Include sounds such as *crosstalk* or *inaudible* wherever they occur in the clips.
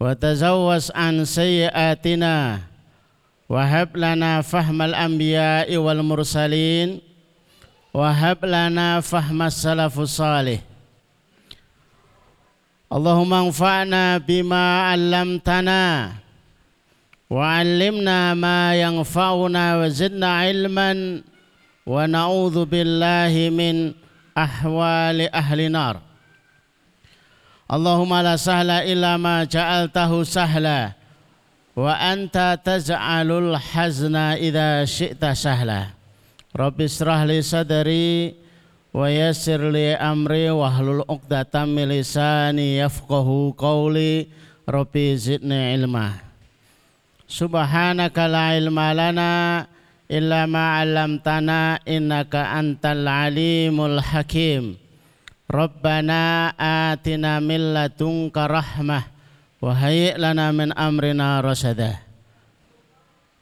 وتزوس عن سيئاتنا وهب لنا فهم الأنبياء والمرسلين وهب لنا فهم السلف الصالح. اللهم انفعنا بما علمتنا وعلمنا ما ينفعنا وزدنا علما ونعوذ بالله من أحوال أهل Allahumma la sahla illa ma ja'altahu sahla wa anta taj'alul hazna idza syi'ta sahla. Rabbi israh li sadri wa yassir li amri wa hlul 'uqdatam min lisani yafqahu qawli. Rabbi zidni ilma. Subhanaka la ilma lana illa ma 'allamtana innaka antal alimul hakim. Rabbana atina min ladunka rahmah wa hayyi lana min amrina rasada.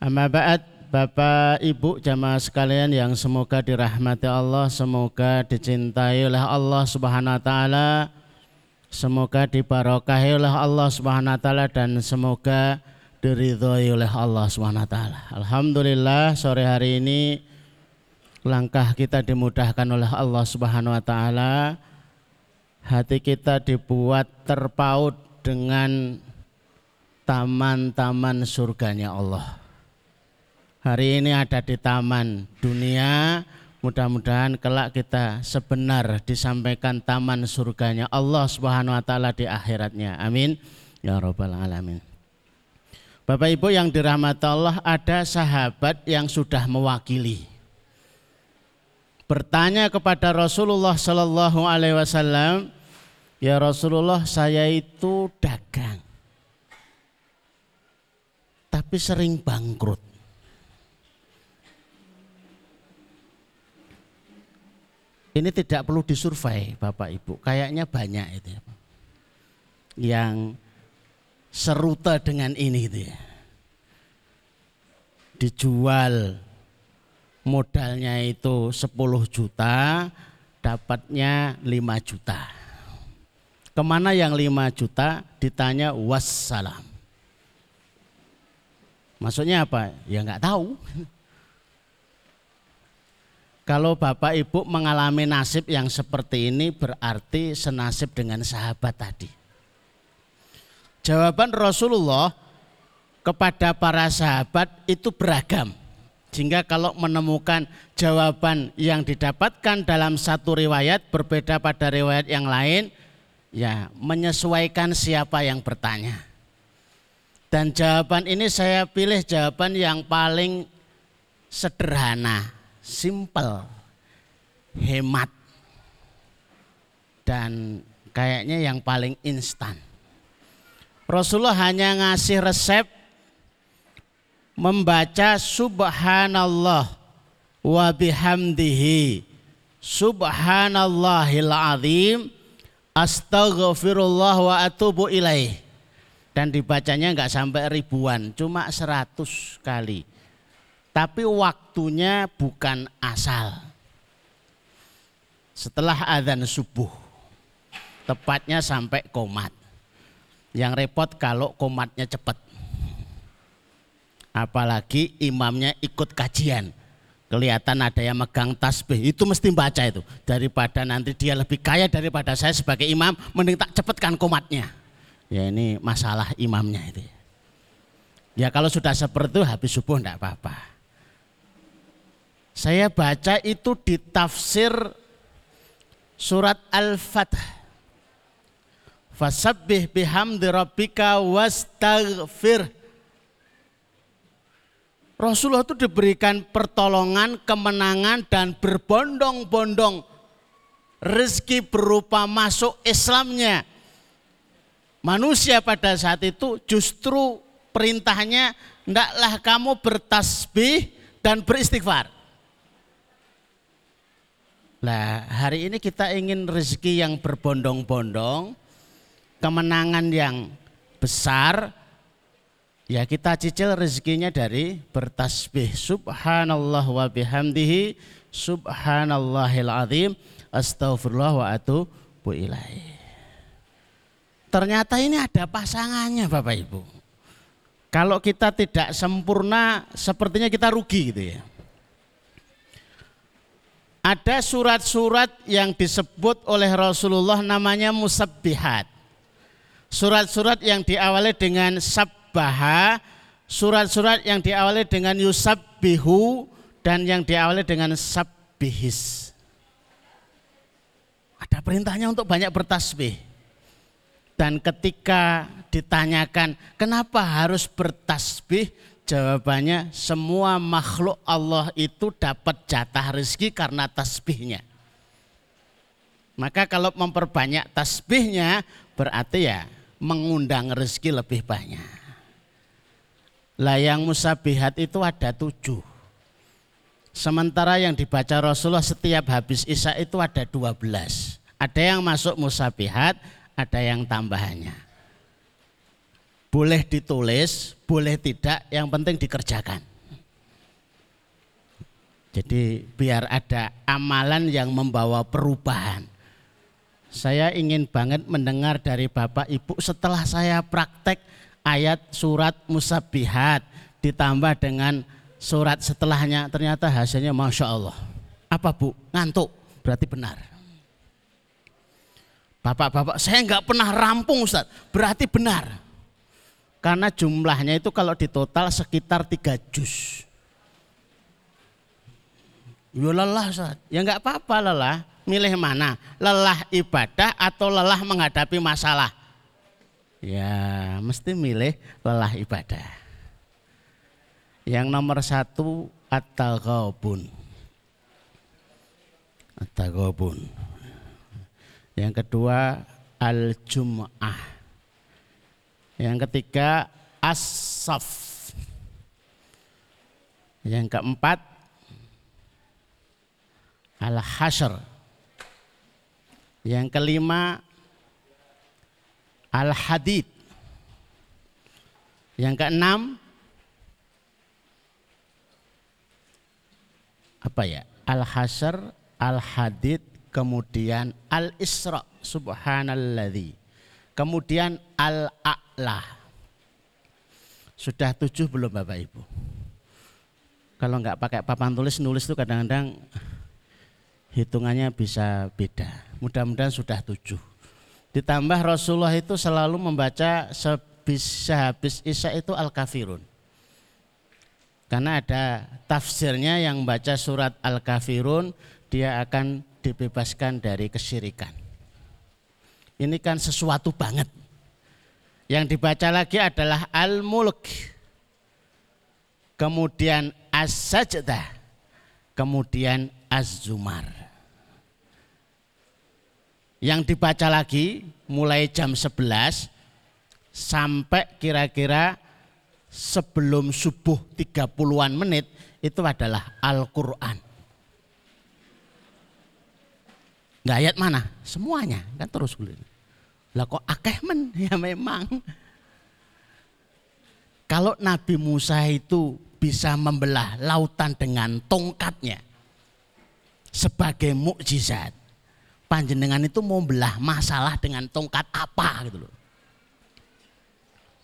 Amma ba'd Bapak Ibu jamaah sekalian yang semoga dirahmati Allah, semoga dicintai oleh Allah Subhanahu wa taala, semoga dibarokahi oleh Allah Subhanahu wa taala dan semoga diridhoi oleh Allah Subhanahu wa taala. Alhamdulillah sore hari ini langkah kita dimudahkan oleh Allah Subhanahu wa taala hati kita dibuat terpaut dengan taman-taman surganya Allah. Hari ini ada di taman dunia, mudah-mudahan kelak kita sebenar disampaikan taman surganya Allah Subhanahu wa taala di akhiratnya. Amin. Ya rabbal alamin. Bapak Ibu yang dirahmati Allah, ada sahabat yang sudah mewakili bertanya kepada Rasulullah Sallallahu Alaihi Wasallam, ya Rasulullah saya itu dagang, tapi sering bangkrut. Ini tidak perlu disurvei Bapak Ibu, kayaknya banyak itu ya. Yang seruta dengan ini itu ya. Dijual modalnya itu 10 juta, dapatnya 5 juta. Ke mana yang 5 juta? Ditanya wassalam. Maksudnya apa? Ya nggak tahu. *laughs* Kalau Bapak Ibu mengalami nasib yang seperti ini berarti senasib dengan sahabat tadi. Jawaban Rasulullah kepada para sahabat itu beragam. Sehingga kalau menemukan jawaban yang didapatkan dalam satu riwayat berbeda pada riwayat yang lain, ya menyesuaikan siapa yang bertanya. Dan jawaban ini saya pilih jawaban yang paling sederhana, simple, hemat, dan kayaknya yang paling instan. Rasulullah hanya ngasih resep membaca subhanallah wa bihamdihi. Subhanallahil azim astaghfirullah wa atubu ilaih. Dan dibacanya nggak sampai ribuan cuma seratus kali. Tapi waktunya bukan asal. Setelah adzan subuh tepatnya sampai komat. Yang repot kalau komatnya cepat apalagi imamnya ikut kajian kelihatan ada yang megang tasbih itu mesti baca itu daripada nanti dia lebih kaya daripada saya sebagai imam mending tak cepatkan komatnya ya ini masalah imamnya itu Ya kalau sudah seperti itu habis subuh enggak apa-apa. Saya baca itu di tafsir surat Al-Fath. Fasabbih bihamdi rabbika wastaghfir. Rasulullah itu diberikan pertolongan, kemenangan dan berbondong-bondong rezeki berupa masuk Islamnya. Manusia pada saat itu justru perintahnya hendaklah kamu bertasbih dan beristighfar. Nah, hari ini kita ingin rezeki yang berbondong-bondong, kemenangan yang besar, Ya kita cicil rezekinya dari bertasbih subhanallah wa bihamdihi subhanallahil azim astaghfirullah wa atubu ilaih. Ternyata ini ada pasangannya Bapak Ibu. Kalau kita tidak sempurna sepertinya kita rugi gitu ya. Ada surat-surat yang disebut oleh Rasulullah namanya musabbihat. Surat-surat yang diawali dengan sab sabbaha surat-surat yang diawali dengan yusabbihu dan yang diawali dengan sabbihis. Ada perintahnya untuk banyak bertasbih. Dan ketika ditanyakan kenapa harus bertasbih, jawabannya semua makhluk Allah itu dapat jatah rezeki karena tasbihnya. Maka kalau memperbanyak tasbihnya berarti ya mengundang rezeki lebih banyak. Lah yang musabihat itu ada tujuh. Sementara yang dibaca Rasulullah setiap habis Isya itu ada dua belas. Ada yang masuk musabihat, ada yang tambahannya. Boleh ditulis, boleh tidak, yang penting dikerjakan. Jadi biar ada amalan yang membawa perubahan. Saya ingin banget mendengar dari Bapak Ibu setelah saya praktek ayat surat musabihat ditambah dengan surat setelahnya ternyata hasilnya masya Allah. Apa bu? Ngantuk berarti benar. Bapak-bapak saya nggak pernah rampung Ustaz, berarti benar. Karena jumlahnya itu kalau ditotal sekitar tiga juz. Ya lelah Ustaz, ya nggak apa-apa lelah. Milih mana? Lelah ibadah atau lelah menghadapi masalah? Ya mesti milih lelah ibadah. Yang nomor satu at-taghabun. At-taghabun. Yang kedua al-jum'ah. Yang ketiga as-saf. Yang keempat al-hasr. Yang kelima Al-Hadid. Yang keenam apa ya? Al-Hasr, Al-Hadid, kemudian Al-Isra, subhanalladzi. Kemudian Al-A'la. Sudah tujuh belum Bapak Ibu? Kalau nggak pakai papan tulis, nulis itu kadang-kadang hitungannya bisa beda. Mudah-mudahan sudah tujuh. Ditambah Rasulullah itu selalu membaca sebisa habis Isya itu Al-Kafirun. Karena ada tafsirnya yang baca surat Al-Kafirun dia akan dibebaskan dari kesyirikan. Ini kan sesuatu banget. Yang dibaca lagi adalah Al-Mulk. Kemudian As-Sajdah. Kemudian Az-Zumar yang dibaca lagi mulai jam 11 sampai kira-kira sebelum subuh 30-an menit itu adalah Al-Quran. Nggak ayat mana? Semuanya kan terus Lah kok akeh men? *laughs* Ya memang. Kalau Nabi Musa itu bisa membelah lautan dengan tongkatnya sebagai mukjizat panjenengan itu mau belah masalah dengan tongkat apa gitu loh.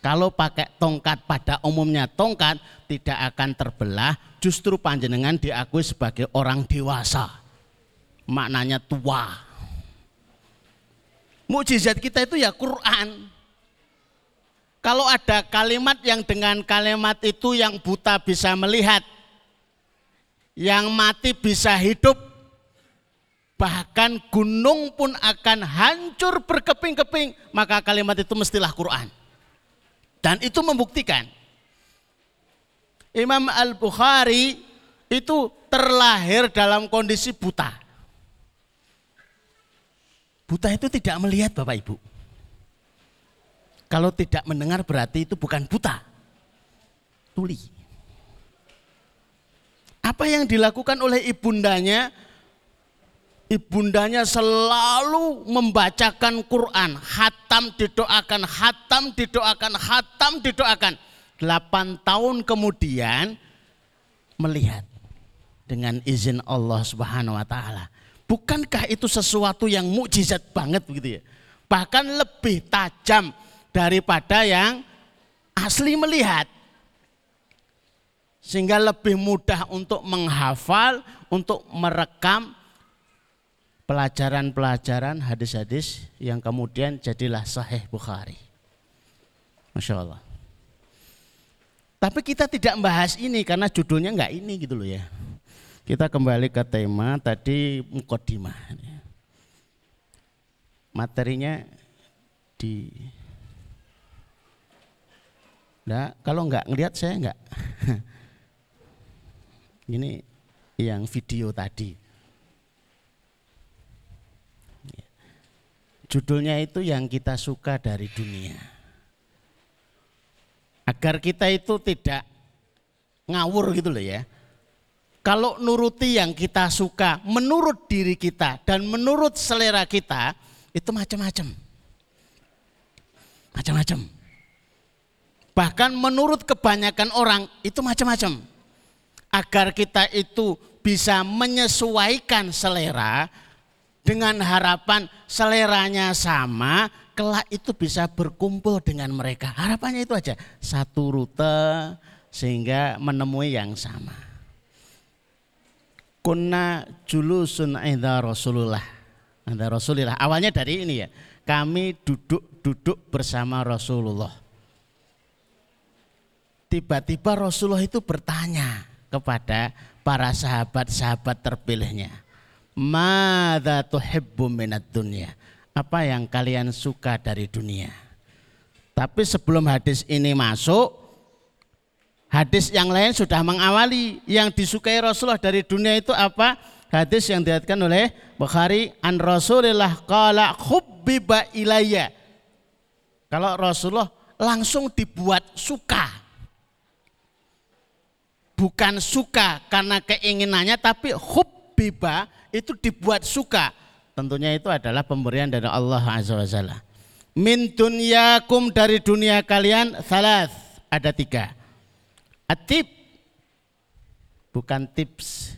Kalau pakai tongkat pada umumnya tongkat tidak akan terbelah, justru panjenengan diakui sebagai orang dewasa. Maknanya tua. Mukjizat kita itu ya Quran. Kalau ada kalimat yang dengan kalimat itu yang buta bisa melihat, yang mati bisa hidup, bahkan gunung pun akan hancur berkeping-keping, maka kalimat itu mestilah Quran. Dan itu membuktikan Imam Al-Bukhari itu terlahir dalam kondisi buta. Buta itu tidak melihat Bapak Ibu. Kalau tidak mendengar berarti itu bukan buta. Tuli. Apa yang dilakukan oleh ibundanya? Ibundanya selalu membacakan Quran, hatam didoakan, hatam didoakan, hatam didoakan. Delapan tahun kemudian melihat dengan izin Allah Subhanahu wa taala. Bukankah itu sesuatu yang mukjizat banget begitu ya? Bahkan lebih tajam daripada yang asli melihat. Sehingga lebih mudah untuk menghafal, untuk merekam pelajaran-pelajaran hadis-hadis yang kemudian jadilah sahih Bukhari. Masya Allah. Tapi kita tidak membahas ini karena judulnya enggak ini gitu loh ya. Kita kembali ke tema tadi mukodimah. Materinya di Nah, kalau enggak ngelihat saya enggak. *laughs* Ini yang video tadi. Judulnya itu yang kita suka dari dunia. Agar kita itu tidak ngawur gitu loh ya. Kalau nuruti yang kita suka, menurut diri kita dan menurut selera kita, itu macam-macam. Macam-macam. Bahkan menurut kebanyakan orang itu macam-macam. Agar kita itu bisa menyesuaikan selera dengan harapan seleranya sama, kelak itu bisa berkumpul dengan mereka. Harapannya itu aja, satu rute sehingga menemui yang sama. Kunna julusun inda Rasulullah. Inda Rasulullah. Awalnya dari ini ya. Kami duduk-duduk bersama Rasulullah tiba-tiba Rasulullah itu bertanya kepada para sahabat-sahabat terpilihnya. Mada tuhibbu minat dunia. Apa yang kalian suka dari dunia? Tapi sebelum hadis ini masuk, hadis yang lain sudah mengawali. Yang disukai Rasulullah dari dunia itu apa? Hadis yang dilihatkan oleh Bukhari an Rasulillah qala hubbiba ilayya. Kalau Rasulullah langsung dibuat suka bukan suka karena keinginannya tapi hubbiba itu dibuat suka. Tentunya itu adalah pemberian dari Allah Azza wa Jalla. Min dunyakum dari dunia kalian salas ada tiga. Atip bukan tips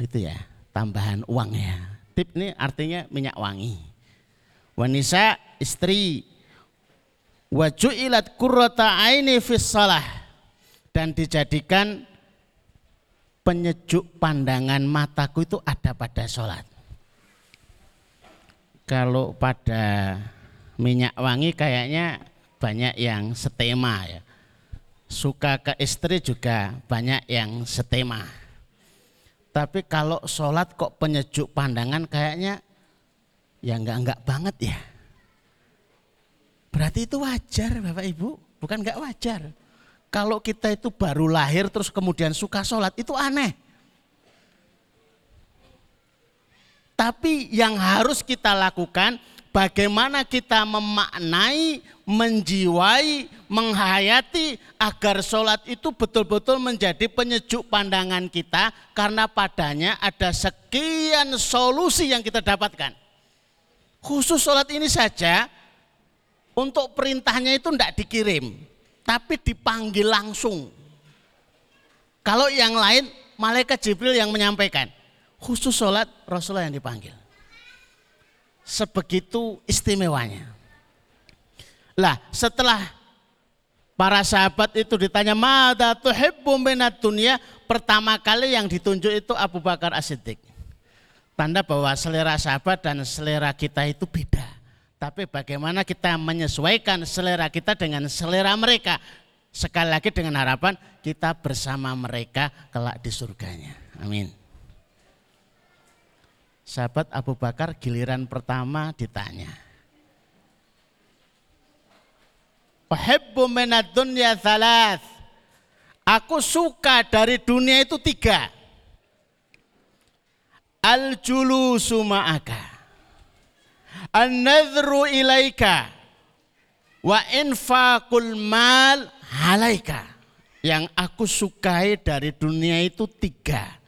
itu ya tambahan uang ya. Tip ini artinya minyak wangi. Wanisa istri wajuilat kurrata aini fis dan dijadikan penyejuk pandangan mataku itu ada pada sholat. Kalau pada minyak wangi kayaknya banyak yang setema ya. Suka ke istri juga banyak yang setema. Tapi kalau sholat kok penyejuk pandangan kayaknya ya enggak enggak banget ya. Berarti itu wajar Bapak Ibu, bukan enggak wajar. Kalau kita itu baru lahir terus kemudian suka sholat itu aneh. Tapi yang harus kita lakukan bagaimana kita memaknai, menjiwai, menghayati agar sholat itu betul-betul menjadi penyejuk pandangan kita karena padanya ada sekian solusi yang kita dapatkan. Khusus sholat ini saja untuk perintahnya itu tidak dikirim tapi dipanggil langsung. Kalau yang lain malaikat Jibril yang menyampaikan. Khusus sholat Rasulullah yang dipanggil. Sebegitu istimewanya. Lah setelah para sahabat itu ditanya mada tuhibbu minat dunia pertama kali yang ditunjuk itu Abu Bakar As-Siddiq. Tanda bahwa selera sahabat dan selera kita itu beda. Tapi bagaimana kita menyesuaikan selera kita dengan selera mereka. Sekali lagi dengan harapan kita bersama mereka kelak di surganya. Amin. Sahabat Abu Bakar giliran pertama ditanya. Uhibbu minad dunya thalath. Aku suka dari dunia itu tiga. Al-julusu ma'aka an-nadhru ilaika wa infaqul mal halaika. Yang aku sukai dari dunia itu tiga.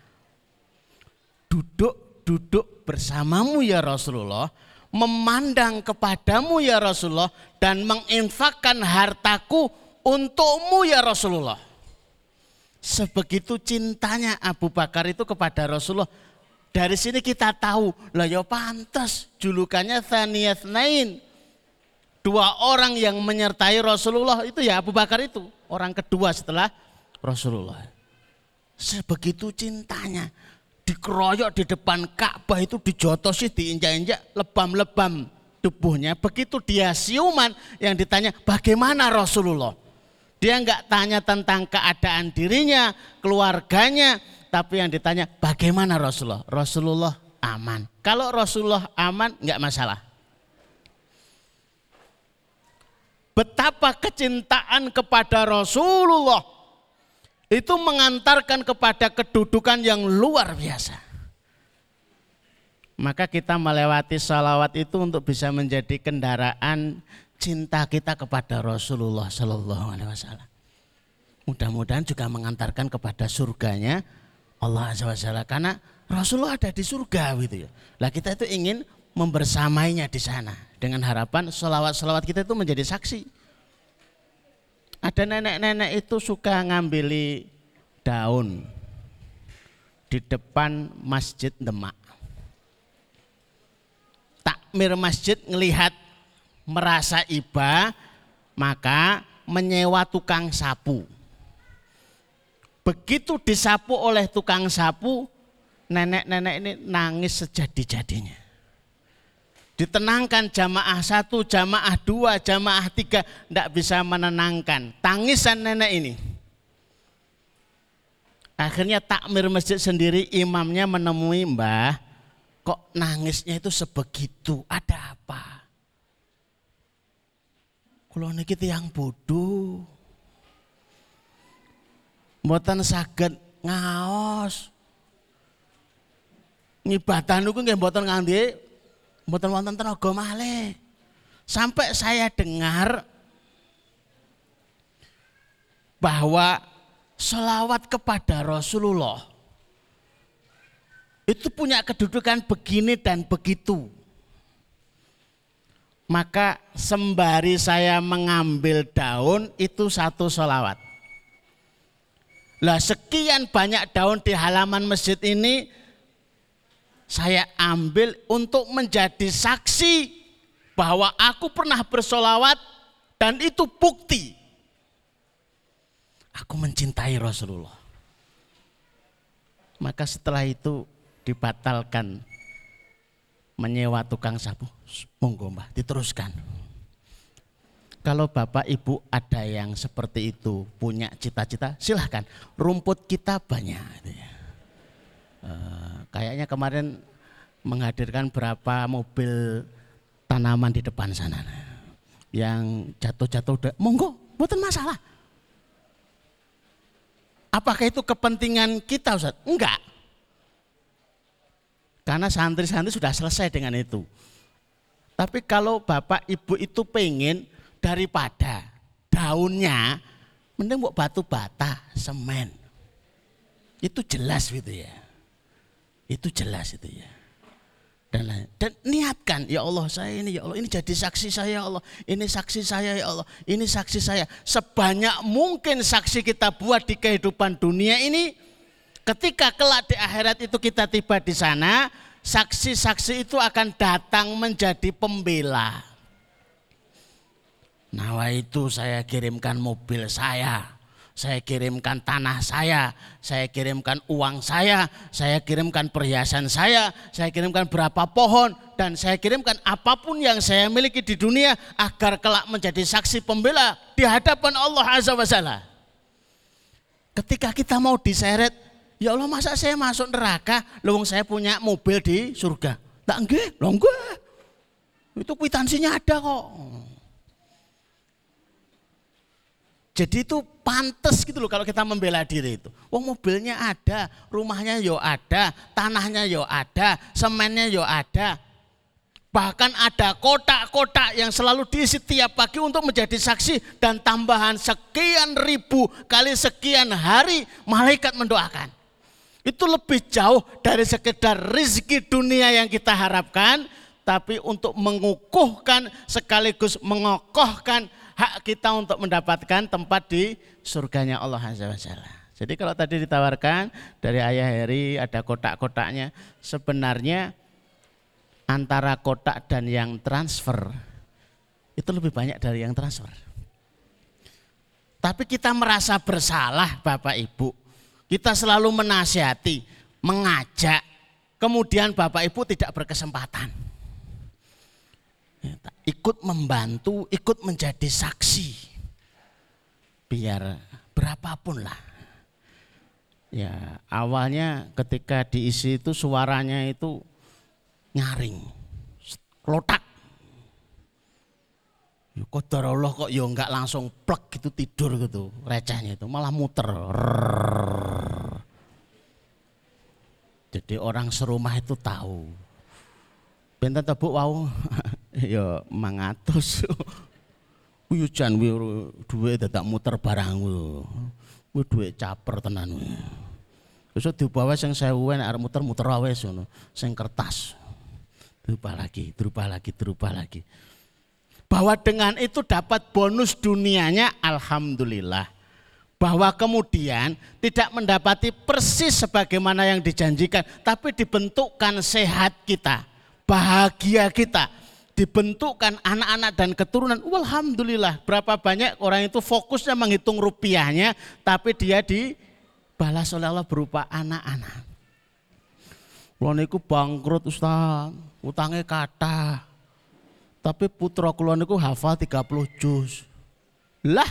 Duduk-duduk bersamamu ya Rasulullah, memandang kepadamu ya Rasulullah dan menginfakkan hartaku untukmu ya Rasulullah. Sebegitu cintanya Abu Bakar itu kepada Rasulullah, dari sini kita tahu, lah ya pantas julukannya Thaniyat Nain. Dua orang yang menyertai Rasulullah itu ya Abu Bakar itu. Orang kedua setelah Rasulullah. Sebegitu cintanya. Dikeroyok di depan Ka'bah itu dijotosi, diinjak-injak, lebam-lebam tubuhnya. Begitu dia siuman yang ditanya bagaimana Rasulullah. Dia enggak tanya tentang keadaan dirinya, keluarganya, tapi yang ditanya bagaimana Rasulullah? Rasulullah aman. Kalau Rasulullah aman nggak masalah. Betapa kecintaan kepada Rasulullah itu mengantarkan kepada kedudukan yang luar biasa. Maka kita melewati salawat itu untuk bisa menjadi kendaraan cinta kita kepada Rasulullah Sallallahu Alaihi Wasallam. Mudah-mudahan juga mengantarkan kepada surganya Allah Azza wa karena Rasulullah ada di surga gitu ya. Lah kita itu ingin membersamainya di sana dengan harapan selawat-selawat kita itu menjadi saksi. Ada nenek-nenek itu suka ngambil daun di depan masjid Demak. Takmir masjid ngelihat merasa iba, maka menyewa tukang sapu Begitu disapu oleh tukang sapu, nenek-nenek ini nangis sejadi-jadinya. Ditenangkan jamaah satu, jamaah dua, jamaah tiga, tidak bisa menenangkan. Tangisan nenek ini. Akhirnya takmir masjid sendiri imamnya menemui mbah, kok nangisnya itu sebegitu, ada apa? Kalau ini yang bodoh, mboten saged ngaos. Ngibadah niku nggih mboten ngangge mboten wonten tenaga malih. Sampai saya dengar bahwa selawat kepada Rasulullah itu punya kedudukan begini dan begitu. Maka sembari saya mengambil daun itu satu selawat. Lah sekian banyak daun di halaman masjid ini saya ambil untuk menjadi saksi bahwa aku pernah bersolawat dan itu bukti. Aku mencintai Rasulullah. Maka setelah itu dibatalkan menyewa tukang sapu. Monggo mbah diteruskan. Kalau Bapak Ibu ada yang seperti itu, punya cita-cita, silahkan. Rumput kita banyak. Uh, kayaknya kemarin menghadirkan berapa mobil tanaman di depan sana. Yang jatuh-jatuh, monggo, bukan masalah. Apakah itu kepentingan kita Ustaz? Enggak. Karena santri-santri sudah selesai dengan itu. Tapi kalau Bapak Ibu itu pengen daripada daunnya mending buat batu bata, semen. Itu jelas gitu ya. Itu jelas itu ya. Dan dan niatkan ya Allah saya ini ya Allah ini jadi saksi saya ya Allah ini saksi saya ya Allah ini saksi saya sebanyak mungkin saksi kita buat di kehidupan dunia ini ketika kelak di akhirat itu kita tiba di sana saksi-saksi itu akan datang menjadi pembela Nawa itu saya kirimkan mobil saya, saya kirimkan tanah saya, saya kirimkan uang saya, saya kirimkan perhiasan saya, saya kirimkan berapa pohon dan saya kirimkan apa pun yang saya miliki di dunia agar kelak menjadi saksi pembela di hadapan Allah Azza wa Jalla. Ketika kita mau diseret, ya Allah masa saya masuk neraka, lowong saya punya mobil di surga. Tak enggak, enggak. Itu kwitansinya ada kok. Jadi itu pantas gitu loh kalau kita membela diri itu. Wong mobilnya ada, rumahnya yo ada, tanahnya yo ada, semennya yo ada. Bahkan ada kotak-kotak yang selalu diisi tiap pagi untuk menjadi saksi dan tambahan sekian ribu kali sekian hari malaikat mendoakan. Itu lebih jauh dari sekedar rizki dunia yang kita harapkan, tapi untuk mengukuhkan sekaligus mengokohkan hak kita untuk mendapatkan tempat di surganya Allah Azza wa Jalla. Jadi kalau tadi ditawarkan dari ayah Heri ada kotak-kotaknya, sebenarnya antara kotak dan yang transfer itu lebih banyak dari yang transfer. Tapi kita merasa bersalah Bapak Ibu. Kita selalu menasihati, mengajak, kemudian Bapak Ibu tidak berkesempatan ikut membantu, ikut menjadi saksi. Biar berapapun lah. Ya, awalnya ketika diisi itu suaranya itu nyaring, klotak. Ya, Kodar Allah kok ya enggak langsung plek gitu tidur gitu recehnya itu malah muter. Jadi orang serumah itu tahu. Benten tebuk wau *laughs* *laughs* ya mangatus. *laughs* Kuwi jan duwe dadak muter barang kuwi. duwe caper tenan kuwi. Wis dibawa sing 1000 nek arep muter-muter wae ngono. Sing kertas. Dirubah lagi, dirubah lagi, dirubah lagi. Bahwa dengan itu dapat bonus dunianya alhamdulillah. Bahwa kemudian tidak mendapati persis sebagaimana yang dijanjikan, tapi dibentukkan sehat kita, bahagia kita, dibentukkan anak-anak dan keturunan. Alhamdulillah berapa banyak orang itu fokusnya menghitung rupiahnya tapi dia dibalas oleh Allah berupa anak-anak. Kulo niku bangkrut Ustaz, utangnya kata. Tapi putra kulo niku hafal 30 juz. Lah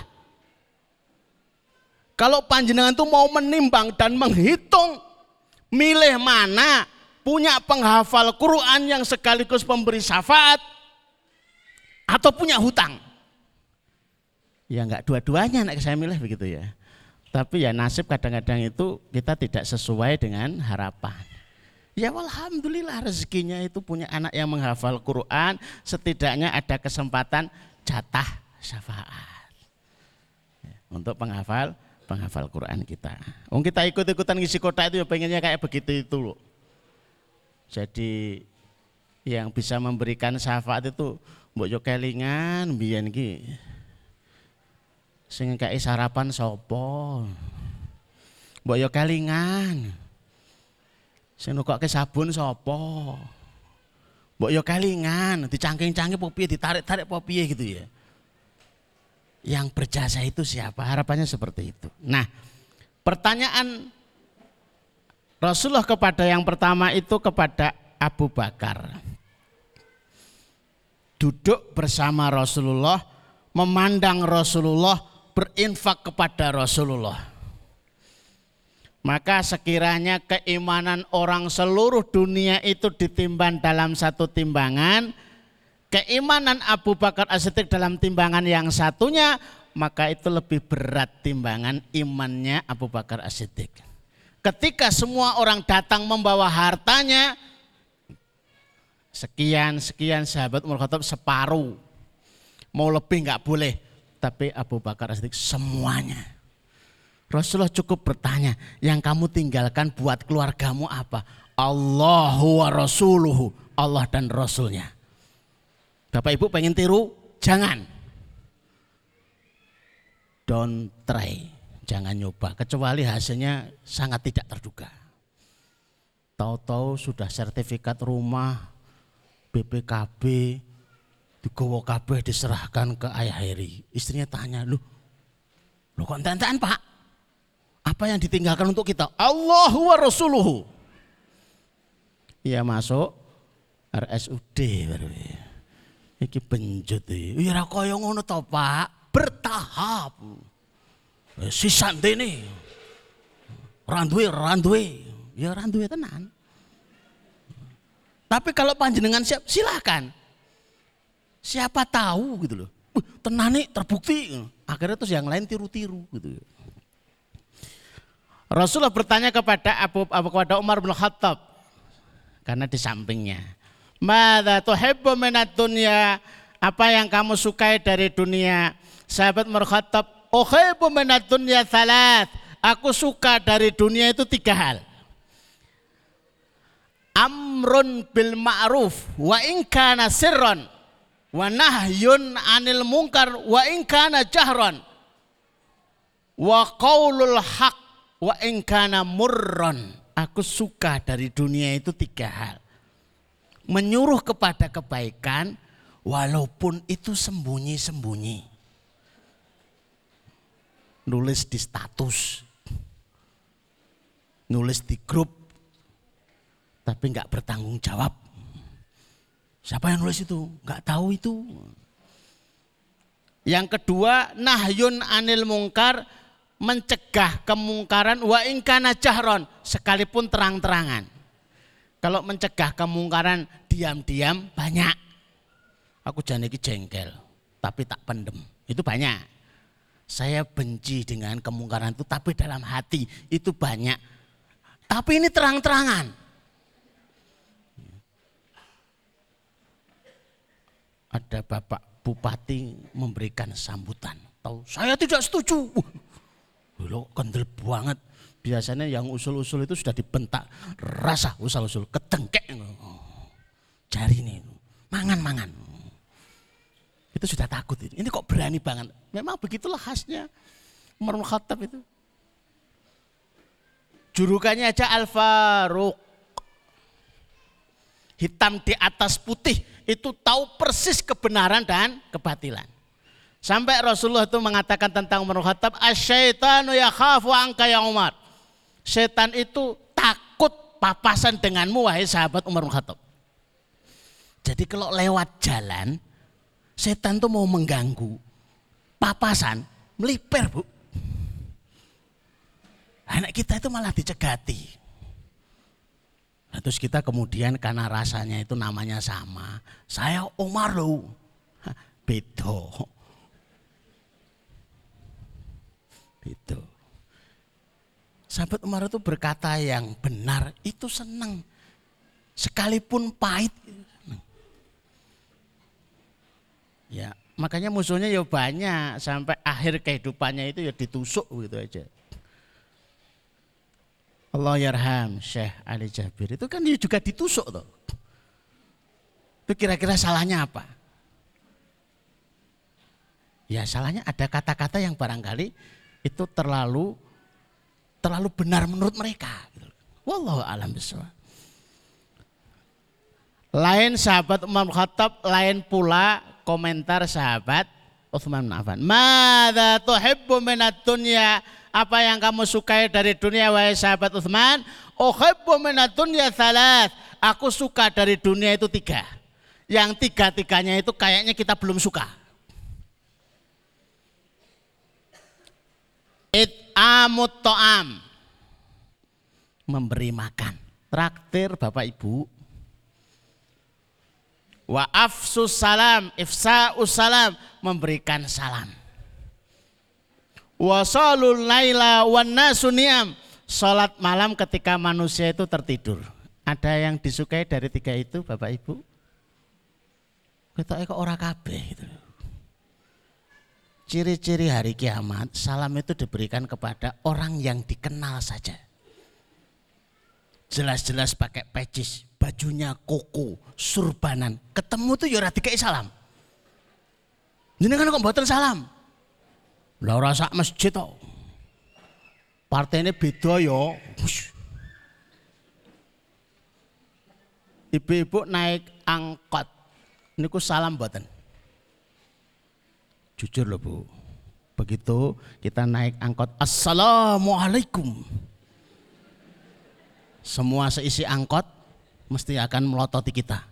kalau panjenengan itu mau menimbang dan menghitung milih mana punya penghafal Quran yang sekaligus pemberi syafaat atau punya hutang. Ya enggak dua-duanya anak saya milih begitu ya. Tapi ya nasib kadang-kadang itu kita tidak sesuai dengan harapan. Ya alhamdulillah rezekinya itu punya anak yang menghafal Quran, setidaknya ada kesempatan jatah syafaat. Ya, untuk penghafal penghafal Quran kita. Om kita ikut-ikutan ngisi kota itu ya pengennya kayak begitu itu loh. Jadi yang bisa memberikan syafaat itu mbok yo kelingan biyen ki sing kayak sarapan sapa? Mbok yo kelingan. Sing nukokke sabun sapa? Mbok yo kelingan dicangking-cangking apa piye ditarik-tarik apa piye gitu ya? Yang berjasa itu siapa? Harapannya seperti itu. Nah pertanyaan Rasulullah kepada yang pertama itu kepada Abu Bakar duduk bersama Rasulullah, memandang Rasulullah, berinfak kepada Rasulullah. Maka sekiranya keimanan orang seluruh dunia itu ditimbang dalam satu timbangan, keimanan Abu Bakar As-Siddiq dalam timbangan yang satunya, maka itu lebih berat timbangan imannya Abu Bakar As-Siddiq. Ketika semua orang datang membawa hartanya, Sekian, sekian sahabat Umar Khattab separuh. Mau lebih nggak boleh. Tapi Abu Bakar As-Siddiq semuanya. Rasulullah cukup bertanya, yang kamu tinggalkan buat keluargamu apa? Allahu wa rasuluhu. Allah dan Rasulnya. Bapak Ibu pengen tiru? Jangan. Don't try. Jangan nyoba. Kecuali hasilnya sangat tidak terduga. Tahu-tahu sudah sertifikat rumah, BPKB digowo kabeh diserahkan ke Ayah Heri. Istrinya tanya, "Lu lu kok entan Pak? Apa yang ditinggalkan untuk kita?" Allahu wa rasuluhu. Ia masuk RSUD baru. Iki benjut iki. Ya ora kaya ngono to, Pak. Bertahap. Sisan dene. Randuwe, randuwe. Ya randuwe tenan. Tapi kalau panjenengan siap, silakan. Siapa tahu gitu loh. Tenang nih terbukti. Akhirnya terus yang lain tiru-tiru gitu. Rasulullah bertanya kepada Abu, Abu kepada Umar bin Khattab karena di sampingnya. Mada tuhibbu minat dunia? Apa yang kamu sukai dari dunia? Sahabat Umar Khattab, uhibbu minat dunia salat. Aku suka dari dunia itu tiga hal amrun bil ma'ruf wa in kana sirran wa nahyun anil munkar wa in kana jahran wa qaulul haq wa in kana murran. Aku suka dari dunia itu tiga hal. Menyuruh kepada kebaikan walaupun itu sembunyi-sembunyi. Nulis di status. Nulis di grup tapi nggak bertanggung jawab. Siapa yang nulis itu? Nggak tahu itu. Yang kedua, nahyun anil mungkar, mencegah kemungkaran wa ingkana jahron, sekalipun terang-terangan. Kalau mencegah kemungkaran diam-diam banyak. Aku jangan jengkel, tapi tak pendem. Itu banyak. Saya benci dengan kemungkaran itu, tapi dalam hati itu banyak. Tapi ini terang-terangan. Ada Bapak Bupati memberikan sambutan. Tahu, saya tidak setuju. Lo kendel banget. Biasanya yang usul-usul itu sudah dibentak. Rasa usul-usul, ketengkek. Jari ini, mangan-mangan. Itu sudah takut. Ini. ini kok berani banget. Memang begitulah khasnya Umar Khattab itu. Jurukannya aja Al-Faruq. Hitam di atas putih itu tahu persis kebenaran dan kebatilan. Sampai Rasulullah itu mengatakan tentang Umar Khattab, "Asyaitanu yakhafu angka ya Umar." Setan itu takut papasan denganmu wahai sahabat Umar Khattab. Jadi kalau lewat jalan, setan tuh mau mengganggu. Papasan, meliper bu. Anak kita itu malah dicegati. Nah, terus kita kemudian karena rasanya itu namanya sama. Saya Umar loh. Bedo. Bedo. Sahabat Umar itu berkata yang benar itu senang. Sekalipun pahit. Ya, makanya musuhnya ya banyak sampai akhir kehidupannya itu ya ditusuk gitu aja. Allah yarham Syekh Ali Jabir itu kan dia juga ditusuk tuh. Itu kira-kira salahnya apa? Ya salahnya ada kata-kata yang barangkali itu terlalu terlalu benar menurut mereka. Wallahu alam bisawab. Lain sahabat Umar Khattab, lain pula komentar sahabat Utsman bin Affan. Mada tuhibbu minat dunya apa yang kamu sukai dari dunia wahai sahabat Uthman? Uhibbu minat dunya salat. Aku suka dari dunia itu tiga. Yang tiga-tiganya itu kayaknya kita belum suka. It'amut to'am. Memberi makan. Traktir Bapak Ibu. Wa afsus salam, ifsa'us salam. Memberikan salam wasalul laila wan nasuniam salat malam ketika manusia itu tertidur. Ada yang disukai dari tiga itu Bapak Ibu? Kita kok ora kabeh gitu. Ciri-ciri hari kiamat, salam itu diberikan kepada orang yang dikenal saja. Jelas-jelas pakai pecis, bajunya koko, surbanan. Ketemu tuh ya ora salam. Kan kok mboten salam? Lah ora sak masjid tok. Partene beda ya. Ibu-ibu naik angkot. Niku salam mboten? Jujur loh Bu. Begitu kita naik angkot, Assalamualaikum. Semua seisi angkot mesti akan melototi kita.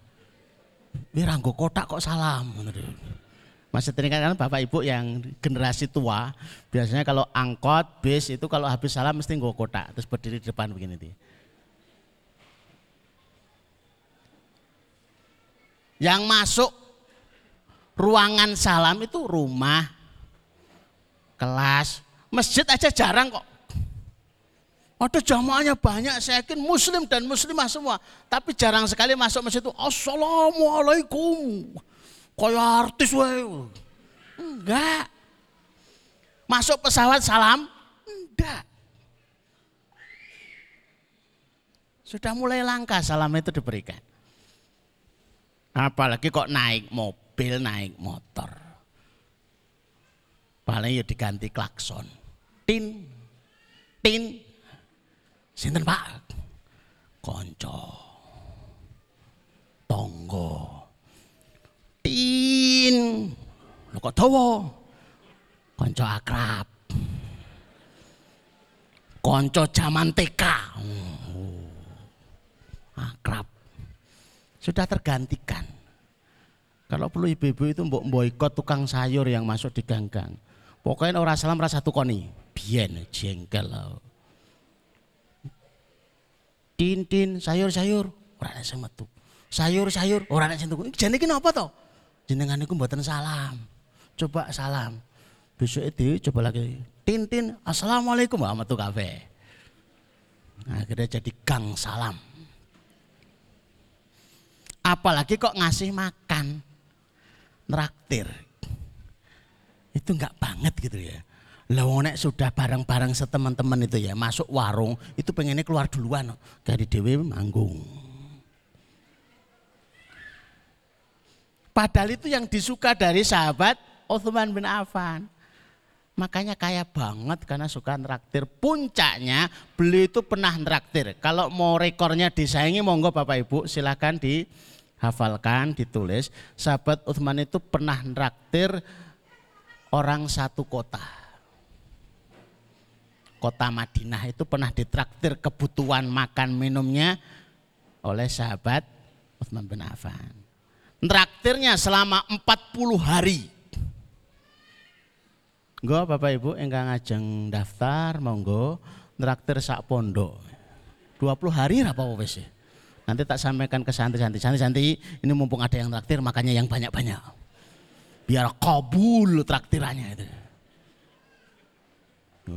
Wiranggo kotak kok salam. Maksudnya kan bapak ibu yang generasi tua, biasanya kalau angkot, bis itu kalau habis salam mesti nggak kotak, terus berdiri di depan begini. Nih. Yang masuk ruangan salam itu rumah, kelas, masjid aja jarang kok. Ada jamaahnya banyak, saya yakin muslim dan muslimah semua. Tapi jarang sekali masuk masjid itu, Assalamualaikum. Kayak artis wae. Enggak. Masuk pesawat salam? Enggak. Sudah mulai langka salam itu diberikan. Apalagi kok naik mobil, naik motor. Paling ya diganti klakson. Tin, tin, Sinten Pak? Konco. Tonggo. Tin. Lho kok dawa? Konco akrab. Konco zaman TK. Oh. Akrab. Sudah tergantikan. Kalau perlu ibu-ibu itu mbok boykot tukang sayur yang masuk di ganggang. Pokoknya orang salam rasa tukoni. Bien jengkel. Tin tin sayur-sayur ora ana sing metu. Sayur-sayur ora ana sing tuku. Jane iki napa to? Jenengan niku mboten salam. Coba salam. Besok itu coba lagi. Tin tin assalamualaikum Mbak metu kafe. Akhirnya jadi gang salam. Apalagi kok ngasih makan. Neraktir. Itu enggak banget gitu ya. Lah nek sudah bareng-bareng seteman-teman itu ya masuk warung itu pengennya keluar duluan dari dewi manggung. Padahal itu yang disuka dari sahabat Uthman bin Affan. Makanya kaya banget karena suka nraktir. Puncaknya beli itu pernah nraktir. Kalau mau rekornya disaingi monggo Bapak Ibu silahkan dihafalkan, ditulis. Sahabat Uthman itu pernah nraktir orang satu kota kota Madinah itu pernah ditraktir kebutuhan makan minumnya oleh sahabat Utsman bin Affan. Traktirnya selama 40 hari. Gue Bapak Ibu enggak ngajeng daftar monggo traktir sak pondok. 20 hari apa wis? Nanti tak sampaikan ke santri-santri. Santri-santri ini mumpung ada yang traktir makanya yang banyak-banyak. Biar kabul traktirannya itu.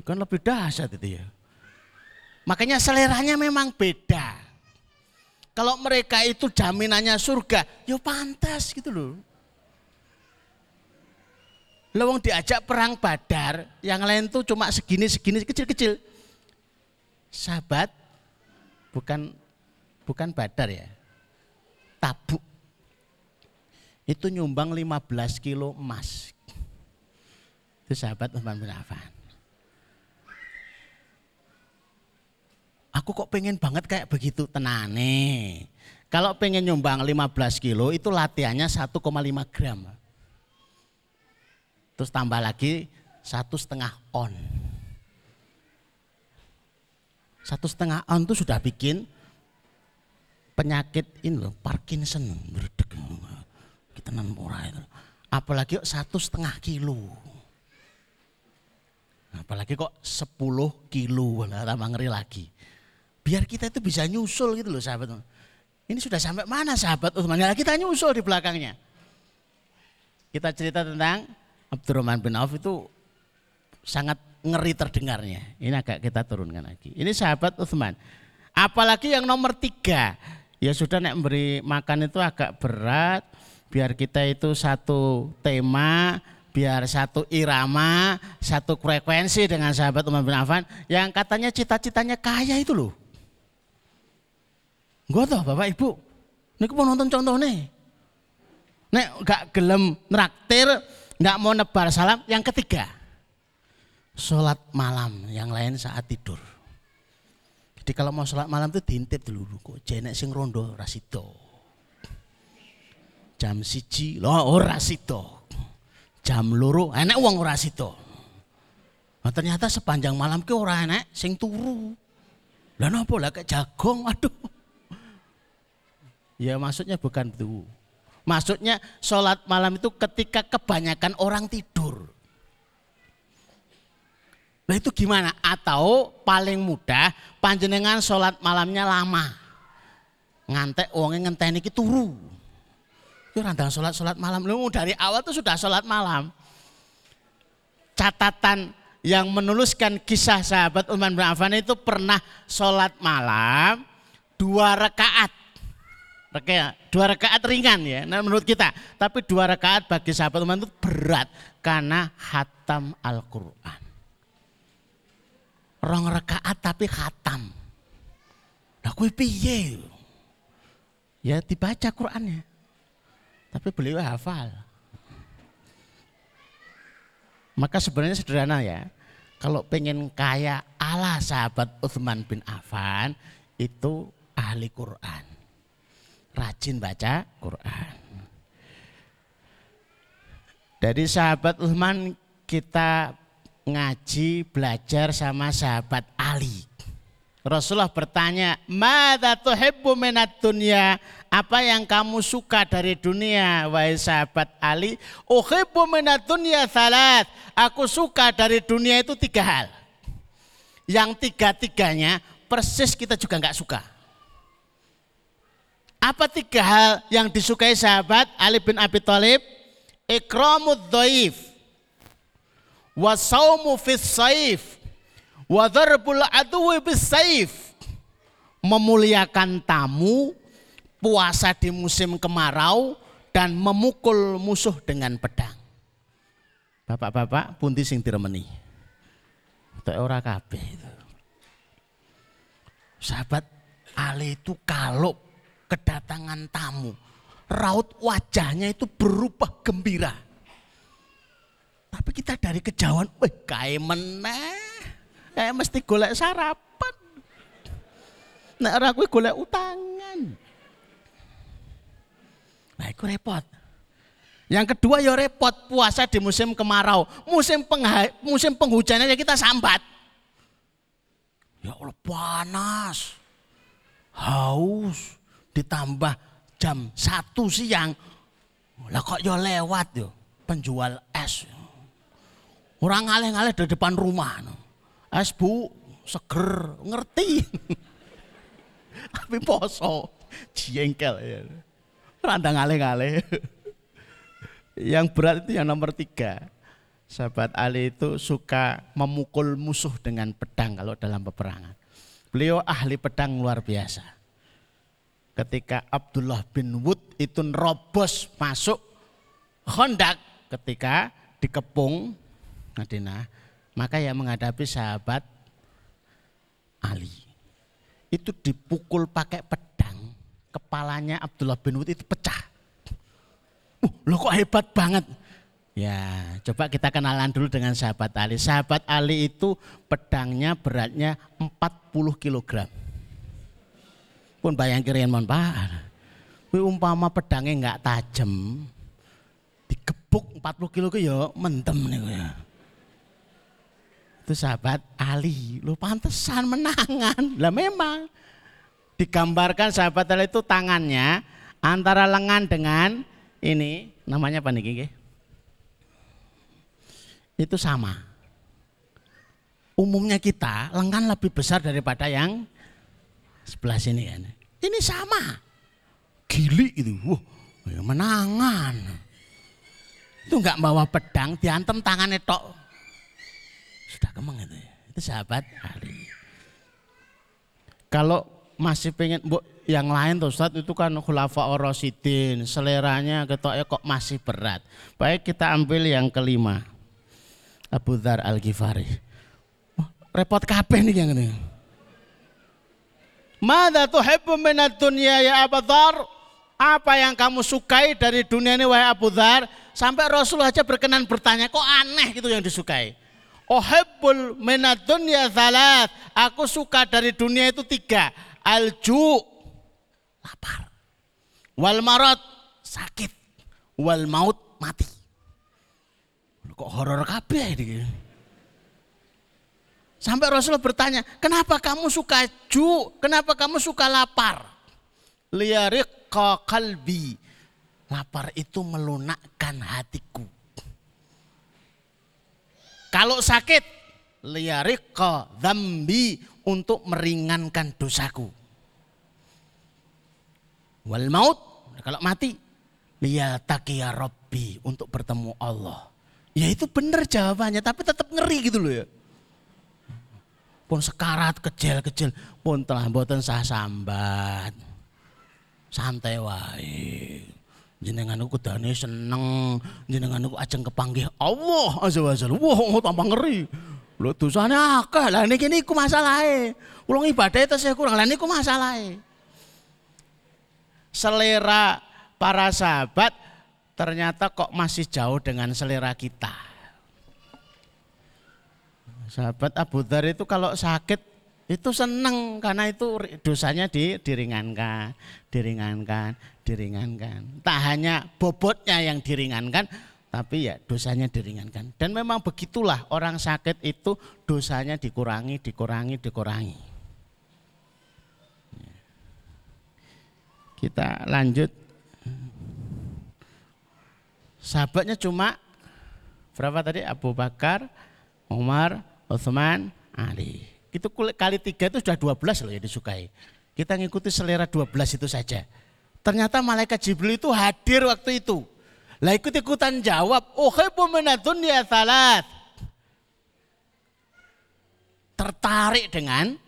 Kan lebih dahsyat itu ya. Makanya seleranya memang beda. Kalau mereka itu jaminannya surga, ya pantas gitu loh. Lewong diajak perang badar, yang lain tuh cuma segini-segini kecil-kecil. Sahabat, bukan bukan badar ya, tabuk. Itu nyumbang 15 kilo emas. Itu sahabat Affan. Aku kok pengen banget kayak begitu tenane. Kalau pengen nyumbang 15 kilo itu latihannya 1,5 gram. Terus tambah lagi satu setengah on. Satu setengah on itu sudah bikin penyakit ini loh, Parkinson. Kita nampak itu. Apalagi kok satu setengah kilo. Apalagi kok 10 kilo, tambah ngeri lagi. Biar kita itu bisa nyusul gitu loh sahabat. Ini sudah sampai mana sahabat Uthman? Ya kita nyusul di belakangnya. Kita cerita tentang Abdurrahman bin Auf itu sangat ngeri terdengarnya. Ini agak kita turunkan lagi. Ini sahabat Uthman. Apalagi yang nomor tiga. Ya sudah nek beri makan itu agak berat. Biar kita itu satu tema, biar satu irama, satu frekuensi dengan sahabat Umar bin Affan yang katanya cita-citanya kaya itu loh. Gue toh Bapak Ibu. Niku mau nonton contoh nih. Nek gak gelem nraktir, gak mau nebar salam. Yang ketiga, sholat malam. Yang lain saat tidur. Jadi kalau mau sholat malam itu diintip dulu. Kok jenek sing rondo rasito. Jam siji, loh ora sito. Jam loro, enek uang ora sito. Nah, ternyata sepanjang malam ke ora enek sing turu. Lah napa lah kayak jagung, aduh. Ya maksudnya bukan itu. Maksudnya sholat malam itu ketika kebanyakan orang tidur. Nah itu gimana? Atau paling mudah panjenengan sholat malamnya lama. Ngantek uangnya ngenteni iki turu. Itu randang sholat sholat malam. Lu dari awal tuh sudah sholat malam. Catatan yang menuliskan kisah sahabat Utsman bin Affan itu pernah sholat malam dua rakaat. Dua rakaat ringan ya, nah, menurut kita. Tapi dua rakaat bagi sahabat Utsman itu berat karena hatam Al-Quran rong rekaat tapi khatam. Lah kuwi piye? Ya dibaca Qur'annya. Tapi beliau hafal. Maka sebenarnya sederhana ya. Kalau pengen kaya ala sahabat Uthman bin Affan itu ahli Quran. Rajin baca Quran. Dari sahabat Uthman kita ngaji belajar sama sahabat Ali. Rasulullah bertanya, "Madza tuhibbu minat dunya?" Apa yang kamu suka dari dunia, wahai sahabat Ali? Uhibbu minat dunya salat. Aku suka dari dunia itu tiga hal. Yang tiga-tiganya persis kita juga nggak suka. Apa tiga hal yang disukai sahabat Ali bin Abi Thalib? Ikramud dhaif, wa saumu fis saif wa dharbul aduwi bis saif. Memuliakan tamu puasa di musim kemarau dan memukul musuh dengan pedang. Bapak-bapak pundi sing diremeni? Itu ora kabeh itu. Sahabat Ali itu kalau kedatangan tamu raut wajahnya itu berubah gembira tapi kita dari kejauhan, weh kayak meneh. Kayak mesti golek sarapan. Nek ora kuwi golek utangan. Nah, itu repot. Yang kedua ya repot puasa di musim kemarau. Musim pengha, musim penghujan aja kita sambat. Ya Allah panas. Haus ditambah jam satu siang. Lah kok ya lewat yo penjual es. Orang ngalih-ngalih di depan rumah. Es bu, seger, ngerti. *laughs* Tapi poso, jengkel ya. Randa ngalih-ngalih. *laughs* Yang berat itu yang nomor tiga. Sahabat Ali itu suka memukul musuh dengan pedang kalau dalam peperangan. Beliau ahli pedang luar biasa. Ketika Abdullah bin Wud itu nerobos masuk Hondak ketika dikepung Madinah, maka yang menghadapi sahabat Ali itu dipukul pakai pedang, kepalanya Abdullah bin Wud itu pecah. Uh, lo kok hebat banget. Ya, coba kita kenalan dulu dengan sahabat Ali. Sahabat Ali itu pedangnya beratnya 40 kg. Pun bayang kirian mon Pak. umpama pedangnya nggak tajam, digebuk 40 kilo ke ya mentem nih ya itu sahabat Ali. Lu pantesan menangan. Lah memang digambarkan sahabat Ali itu tangannya antara lengan dengan ini namanya apa nih Itu sama. Umumnya kita lengan lebih besar daripada yang sebelah sini kan. Ini sama. Gili itu. Wah, ya menangan. Itu enggak bawa pedang, diantem tangannya tok sudah kemeng itu. Itu sahabat Ali. Kalau masih pengen bu, yang lain tuh Ustaz itu kan khulafa orosidin seleranya ketoknya kok masih berat. Baik kita ambil yang kelima. Abu Dhar Al-Ghifari. repot kabeh nih yang ini. Mada tuhibbu minat dunia ya Abu Dhar? Apa yang kamu sukai dari dunia ini wahai Abu Dhar? Sampai Rasulullah aja berkenan bertanya, kok aneh gitu yang disukai. Ohibbul minad dunya salat. Aku suka dari dunia itu tiga. Alju, lapar. Wal marot, sakit. Wal maut, mati. Kok horor kabeh ini? Sampai Rasulullah bertanya, kenapa kamu suka ju? Kenapa kamu suka lapar? Liarik kalbi. Lapar itu melunakkan hatiku. Kalau sakit, liyarika zambi untuk meringankan dosaku. Wal maut, kalau mati, liyatakiya rabbi untuk bertemu Allah. Ya itu benar jawabannya, tapi tetap ngeri gitu loh ya. Pun sekarat kecil-kecil, pun telah buatan sah sambat. Santai wae. Jenengan aku kudane seneng, jenengan aku ajeng kepanggih Allah azza wa jalla. Wah, tambah ngeri. Lho dosane akeh. Lah niki niku masalahe. Ulung ibadah itu saya kurang. Lah niku masalahe. Selera para sahabat ternyata kok masih jauh dengan selera kita. Sahabat Abu Dhar itu kalau sakit itu seneng karena itu dosanya di, diringankan, diringankan, diringankan. Tak hanya bobotnya yang diringankan, tapi ya dosanya diringankan. Dan memang begitulah orang sakit itu dosanya dikurangi, dikurangi, dikurangi. Kita lanjut. Sahabatnya cuma berapa tadi? Abu Bakar, Umar, Uthman, Ali. Itu kali tiga itu sudah 12 loh yang disukai. Kita ngikuti selera 12 itu saja. Ternyata malaikat Jibril itu hadir waktu itu. Lah ikut-ikutan jawab, oh minadun ya salat. Tertarik dengan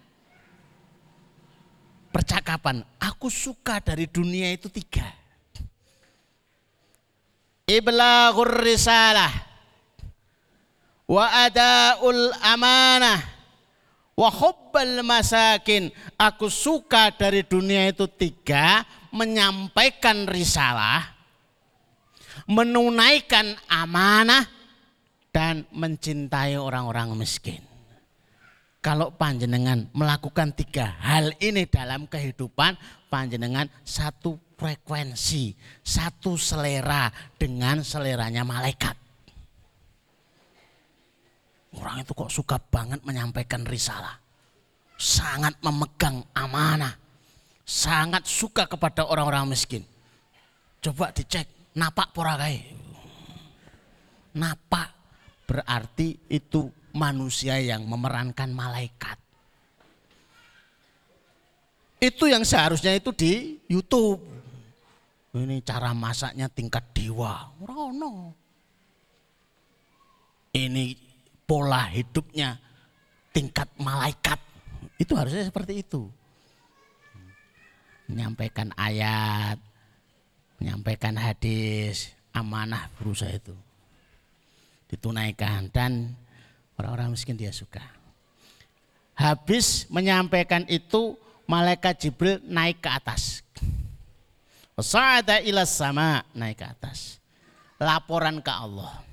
percakapan. Aku suka dari dunia itu tiga. Iblaghur risalah. Wa adaul amanah Wahubbal masakin. Aku suka dari dunia itu tiga. Menyampaikan risalah. Menunaikan amanah. Dan mencintai orang-orang miskin. Kalau panjenengan melakukan tiga hal ini dalam kehidupan. Panjenengan satu frekuensi. Satu selera dengan seleranya malaikat. Orang itu kok suka banget menyampaikan risalah. Sangat memegang amanah. Sangat suka kepada orang-orang miskin. Coba dicek, napak porakai. Napak berarti itu manusia yang memerankan malaikat. Itu yang seharusnya itu di YouTube. Ini cara masaknya tingkat dewa. Rono. Ini pola hidupnya tingkat malaikat. Itu harusnya seperti itu. Menyampaikan ayat, menyampaikan hadis, amanah berusaha itu. Ditunaikan dan orang-orang miskin dia suka. Habis menyampaikan itu, malaikat Jibril naik ke atas. Sa'ada ila sama naik ke atas. Laporan ke Allah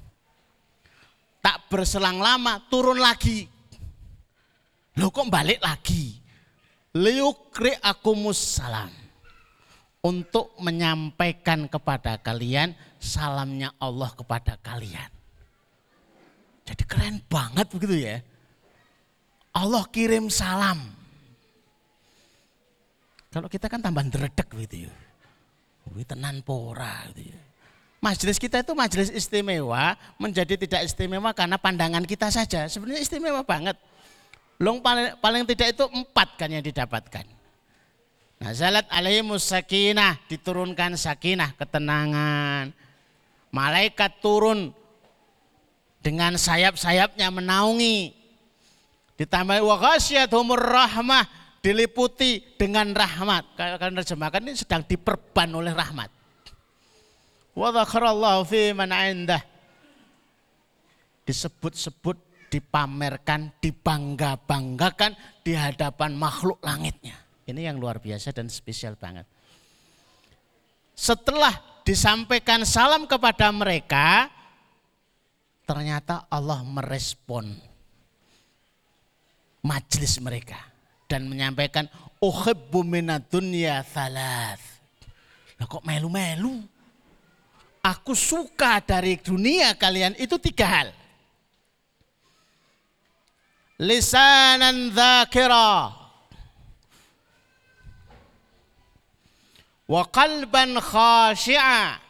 Tak berselang lama turun lagi. Loh kok balik lagi? Liukri akumus salam. Untuk menyampaikan kepada kalian salamnya Allah kepada kalian. Jadi keren banget begitu ya. Allah kirim salam. Kalau kita kan tambah deredek gitu ya. Wih tenan pora gitu ya. Majelis kita itu majelis istimewa menjadi tidak istimewa karena pandangan kita saja. Sebenarnya istimewa banget. Long paling, paling tidak itu empat kan yang didapatkan. Nah zalat alaihimus sakinah diturunkan sakinah ketenangan. Malaikat turun dengan sayap-sayapnya menaungi. Ditambah humur rahmah diliputi dengan rahmat. Kalau terjemahkan ini sedang diperban oleh rahmat. Wa dzakarallahu fi man indah. Disebut-sebut, dipamerkan, dibangga-banggakan di hadapan makhluk langitnya. Ini yang luar biasa dan spesial banget. Setelah disampaikan salam kepada mereka, ternyata Allah merespon majelis mereka dan menyampaikan uhibbu minad dunya thalath. Lah kok melu-melu? Aku suka dari dunia kalian itu tiga hal. Lisanan dzakira wa qalban khashi'a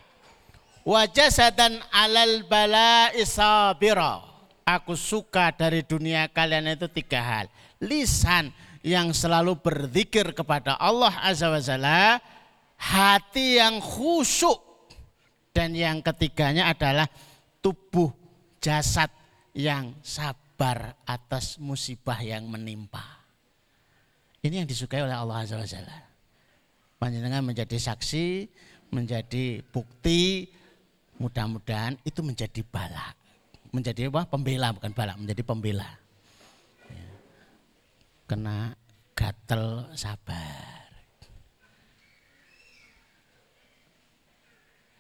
Wajah jasadan alal bala isabira. Aku suka dari dunia kalian itu tiga hal. Lisan yang selalu berzikir kepada Allah Azza wa Jalla, hati yang khusyuk dan yang ketiganya adalah tubuh jasad yang sabar atas musibah yang menimpa. Ini yang disukai oleh Allah Azza wa Jalla. Panjenengan menjadi saksi, menjadi bukti, mudah-mudahan itu menjadi bala menjadi apa? Pembela bukan balak, menjadi pembela. Ya. Kena gatel sabar.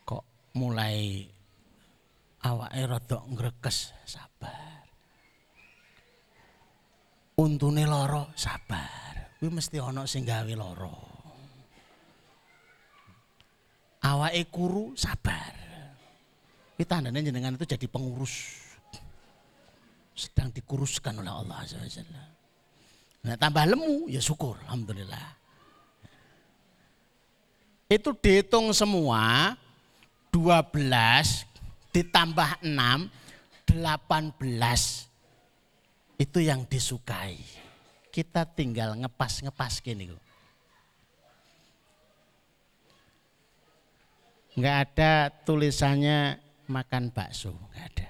Kok mulai awak rada ngrekes sabar. Untune loro sabar. Kuwi mesti ana sing gawe lara. Awake kuru sabar. Kita tandanya jenengan itu jadi pengurus. Sedang dikuruskan oleh Allah Azza Nah, tambah lemu ya syukur alhamdulillah. Itu dihitung semua 12 ditambah 6 18 itu yang disukai. Kita tinggal ngepas-ngepas gini. Enggak ada tulisannya makan bakso, nggak ada.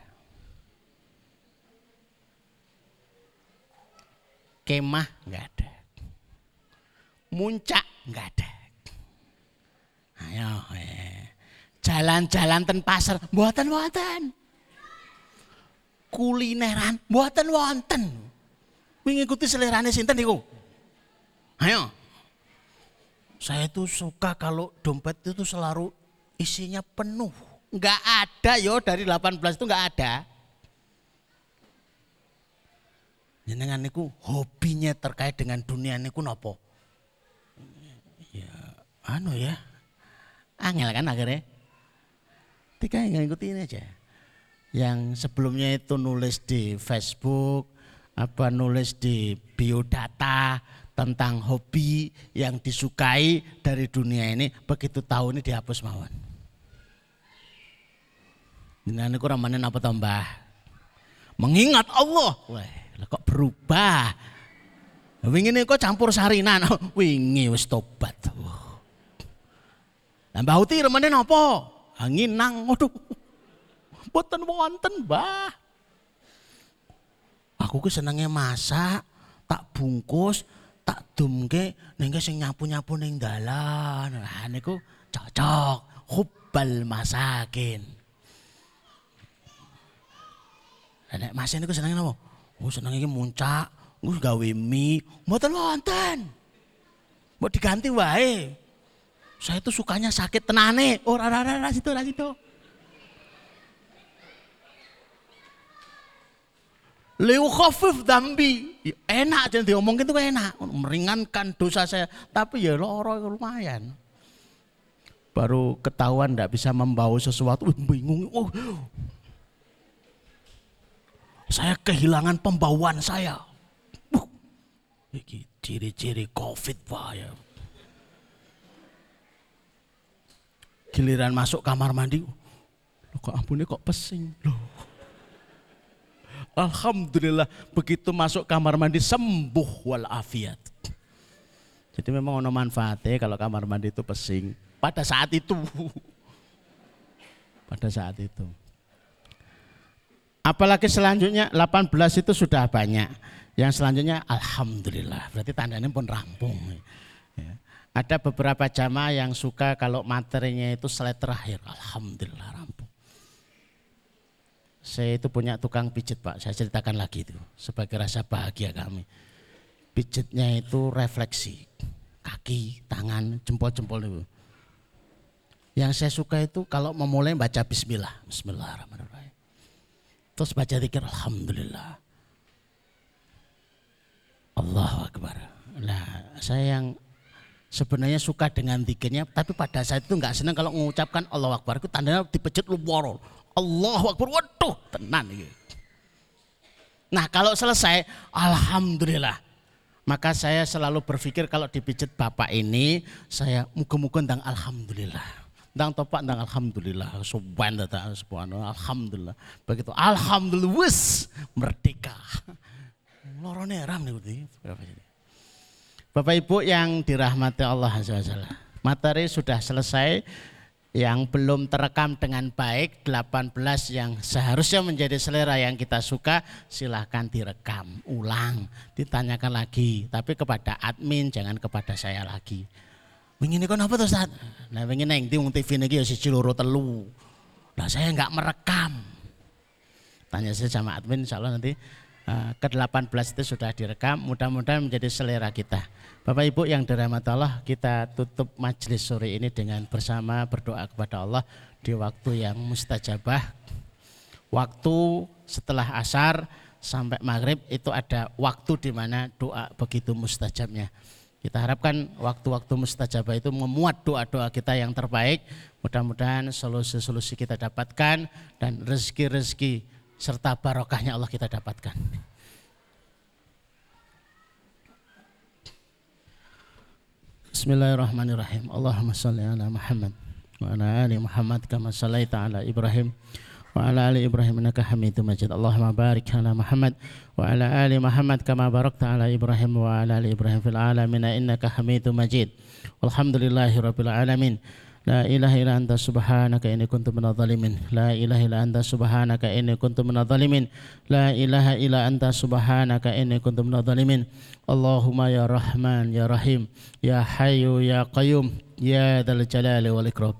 Kemah nggak ada. Muncak nggak ada. Ayo, eh. Jalan-jalan ten pasar, buatan buatan. Kulineran, buatan wonten. Mengikuti selerane sinten niku. Ayo. Saya itu suka kalau dompet itu selalu isinya penuh. Enggak ada yo dari 18 itu enggak ada. Jenengan niku hobinya terkait dengan dunia niku nopo? Ya, anu ya. Angel kan akhirnya. Tika yang ngikutin aja. Yang sebelumnya itu nulis di Facebook, apa nulis di biodata tentang hobi yang disukai dari dunia ini, begitu tahu ini dihapus mawon. Jenengan niku ramane apa tambah? Mengingat Allah. Wah, kok berubah. Wingi niku campur sarinan. *laughs* Wingi wis tobat. Lah Uti remene napa? Nginang. Waduh. Mboten wonten, Mbah. Aku ku senenge masak, tak bungkus, tak dumke ning sing nyapu-nyapu ning dalan. Lah niku cocok. Hubbal masakin. Nek Mas niku senenge napa? Oh seneng iki muncak, gue gawe mie, mboten wonten. Mau diganti wae. Saya tuh sukanya sakit tenane. Oh rara rara situ rara situ. Leu khafif dambi. Ya, enak jadi diomongin itu enak. Meringankan dosa saya. Tapi ya loro lumayan. Baru ketahuan tidak bisa membawa sesuatu. Bingung. Oh, saya kehilangan pembawaan saya. Ciri-ciri COVID pak ya. Giliran masuk kamar mandi, loh kok ampun kok pesing loh. Alhamdulillah begitu masuk kamar mandi sembuh walafiat. Jadi memang ono manfaatnya kalau kamar mandi itu pesing pada saat itu. *laughs* Pada saat itu. Apalagi selanjutnya 18 itu sudah banyak. Yang selanjutnya Alhamdulillah. Berarti tandanya pun rampung. Ada beberapa jamaah yang suka kalau materinya itu slide terakhir. Alhamdulillah rampung. Saya itu punya tukang pijit Pak. Saya ceritakan lagi itu. Sebagai rasa bahagia kami. Pijitnya itu refleksi. Kaki, tangan, jempol-jempol itu. Yang saya suka itu kalau memulai baca bismillah. Bismillahirrahmanirrahim. Terus baca zikir Alhamdulillah. Allahu Akbar. Nah, saya yang sebenarnya suka dengan zikirnya, tapi pada saat itu nggak senang kalau mengucapkan Allahu Akbar. Itu tandanya dipecut lu borol. Allahu Akbar, waduh, tenan ini. Nah kalau selesai, Alhamdulillah. Maka saya selalu berpikir kalau dipijit bapak ini, saya muka-muka tentang Alhamdulillah. ndang topak ndang alhamdulillah subhanallah alhamdulillah begitu alhamdulillah merdeka lorone ram nih Bapak Ibu yang dirahmati Allah Azza materi sudah selesai yang belum terekam dengan baik 18 yang seharusnya menjadi selera yang kita suka silahkan direkam ulang ditanyakan lagi tapi kepada admin jangan kepada saya lagi Begini kan apa tuh Ustaz? Nah begini neng tiung TV ini ya si telu. Nah saya nggak merekam. Tanya saya sama admin insya Allah nanti uh, ke 18 itu sudah direkam. Mudah-mudahan menjadi selera kita. Bapak Ibu yang dirahmati Allah kita tutup majelis sore ini dengan bersama berdoa kepada Allah di waktu yang mustajabah. Waktu setelah asar sampai maghrib itu ada waktu di mana doa begitu mustajabnya. Kita harapkan waktu-waktu mustajabah itu memuat doa-doa kita yang terbaik. Mudah-mudahan solusi-solusi kita dapatkan dan rezeki-rezeki serta barokahnya Allah kita dapatkan. Bismillahirrahmanirrahim. Allahumma salli ala Muhammad wa ala ali Muhammad kama shallaita ala Ibrahim wa ala ali Ibrahim innaka Hamidum Majid. Allahumma barik ala Muhammad wa ala ali Muhammad kama barakta ala Ibrahim wa ala ali Ibrahim fil alamin innaka Hamidum Majid. Walhamdulillahirabbil alamin. La ilaha illa anta subhanaka inni kuntu minadh dhalimin. La ilaha illa anta subhanaka inni kuntu minadh dhalimin. La ilaha illa anta subhanaka inni kuntu minadh dhalimin. Allahumma ya Rahman ya Rahim ya Hayyu ya Qayyum ya Dzal Jalali wal Ikram.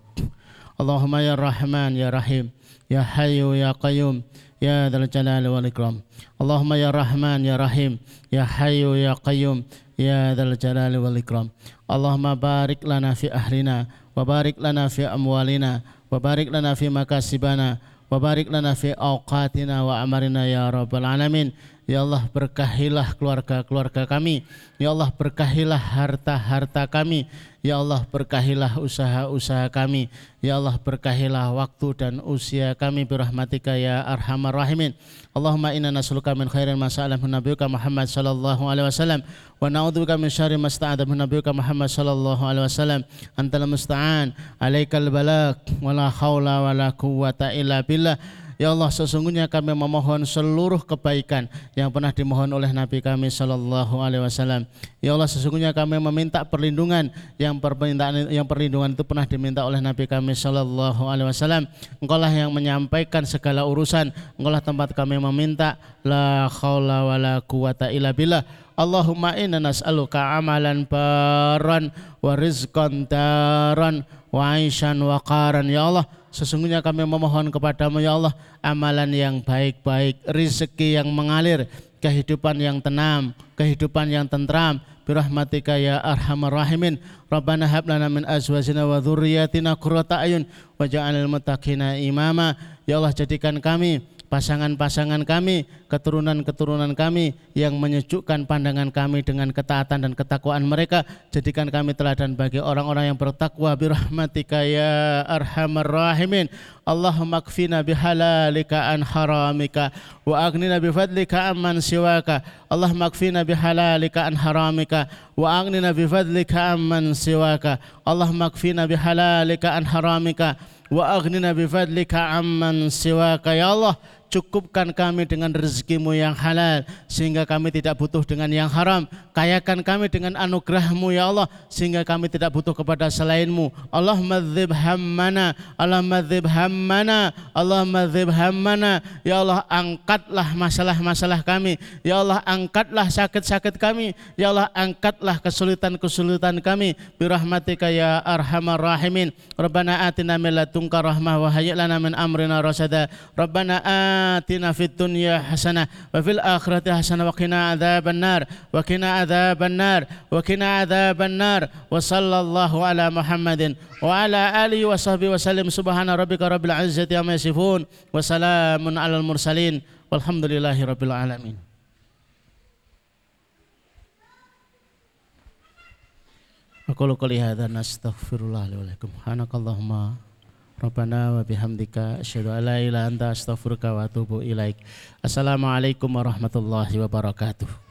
Allahumma ya Rahman ya Rahim ya Hayyu ya Qayyum ya Dzal Jalali wal Ikram. Allahumma ya Rahman ya Rahim ya Hayyu ya Qayyum ya Dzal Jalali wal Ikram. Allahumma barik lana fi ahlina وبارك لنا في أموالنا وبارك لنا في مكاسبنا وبارك لنا في أوقاتنا وأمرنا يا رب العالمين Ya Allah berkahilah keluarga-keluarga kami. Ya Allah berkahilah harta-harta kami. Ya Allah berkahilah usaha-usaha kami. Ya Allah berkahilah waktu dan usia kami Birahmatika ya arhamar rahimin. Allahumma inna nasuluka min khairin masa'alam nabiyuka Muhammad sallallahu alaihi wasallam. Wa na'udzubika min syarri masta'adam nabiyuka Muhammad sallallahu alaihi wasallam. Antal musta'an. Alaikal balak Wala khawla wala quwwata illa billah Ya Allah sesungguhnya kami memohon seluruh kebaikan yang pernah dimohon oleh Nabi kami Shallallahu Alaihi Wasallam. Ya Allah sesungguhnya kami meminta perlindungan yang permintaan yang perlindungan itu pernah diminta oleh Nabi kami Shallallahu Alaihi Wasallam. Engkau lah yang menyampaikan segala urusan. Engkau lah tempat kami meminta. La khawla wa la quwata illa billah. Allahumma inna nas'aluka amalan baran wa rizqan daran wa aishan wa qaran. Ya Allah Sesungguhnya kami memohon kepadamu ya Allah amalan yang baik-baik, rizki yang mengalir, kehidupan yang tenang, kehidupan yang tentram. Birahmatika ya arhamar rahimin. Rabbana hab lana min azwajina wa dhurriyyatina qurrata ayun waj'alil muttaqina imama. Ya Allah jadikan kami pasangan-pasangan kami, keturunan-keturunan kami yang menyejukkan pandangan kami dengan ketaatan dan ketakwaan mereka. Jadikan kami teladan bagi orang-orang yang bertakwa birahmatika ya arhamar rahimin. Allahumma kfina bihalalika an haramika wa agnina bifadlika amman siwaka. Allahumma kfina bihalalika an haramika wa agnina bifadlika amman siwaka. Allahumma kfina bihalalika an haramika wa aghnina bifadlika amman siwaka ya Allah cukupkan kami dengan rezekimu yang halal sehingga kami tidak butuh dengan yang haram. Kayakan kami dengan anugerahmu ya Allah sehingga kami tidak butuh kepada selainmu. Allah madzib hammana Allah madzib hammana Allah madzib hammana. Ya Allah angkatlah masalah-masalah kami. Ya Allah angkatlah sakit-sakit kami. Ya Allah angkatlah kesulitan-kesulitan kami. Birahmatika ya arhamar rahimin. Rabbana atina min ladunka rahmah wa hayyi lana min amrina rasada. Rabbana آتنا في الدنيا حسنة وفي الآخرة حسنة وقنا عذاب النار وقنا عذاب النار وقنا عذاب النار. وصلى الله على محمد وعلى آله وصحبه وسلم. سبحان ربك رب العزة عما يصفون وسلام على المرسلين. والحمد لله رب العالمين. أقول قولي هذا نستغفر الله لي ولكم. سبحانك اللهم. Rabbana wa bihamdika asyhadu an la ilaha anta astaghfiruka wa atubu ilaik. Assalamualaikum warahmatullahi wabarakatuh.